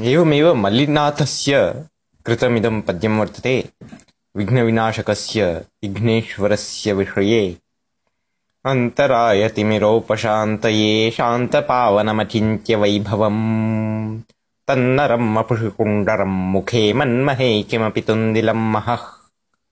एवमेव मल्लिनाथस्य कृतमिदं पद्यं वर्तते। विघ्नविनाशकस्य विघ्नेश्वरस्य विषये। अन्तरायतिमिरोपशान्तये शान्तपावनमचिन्त्य वैभवम्। तन्नरम् अपुषुकुण्डरम् मुखे मन्महे किमपि तुन्दिलम् महः।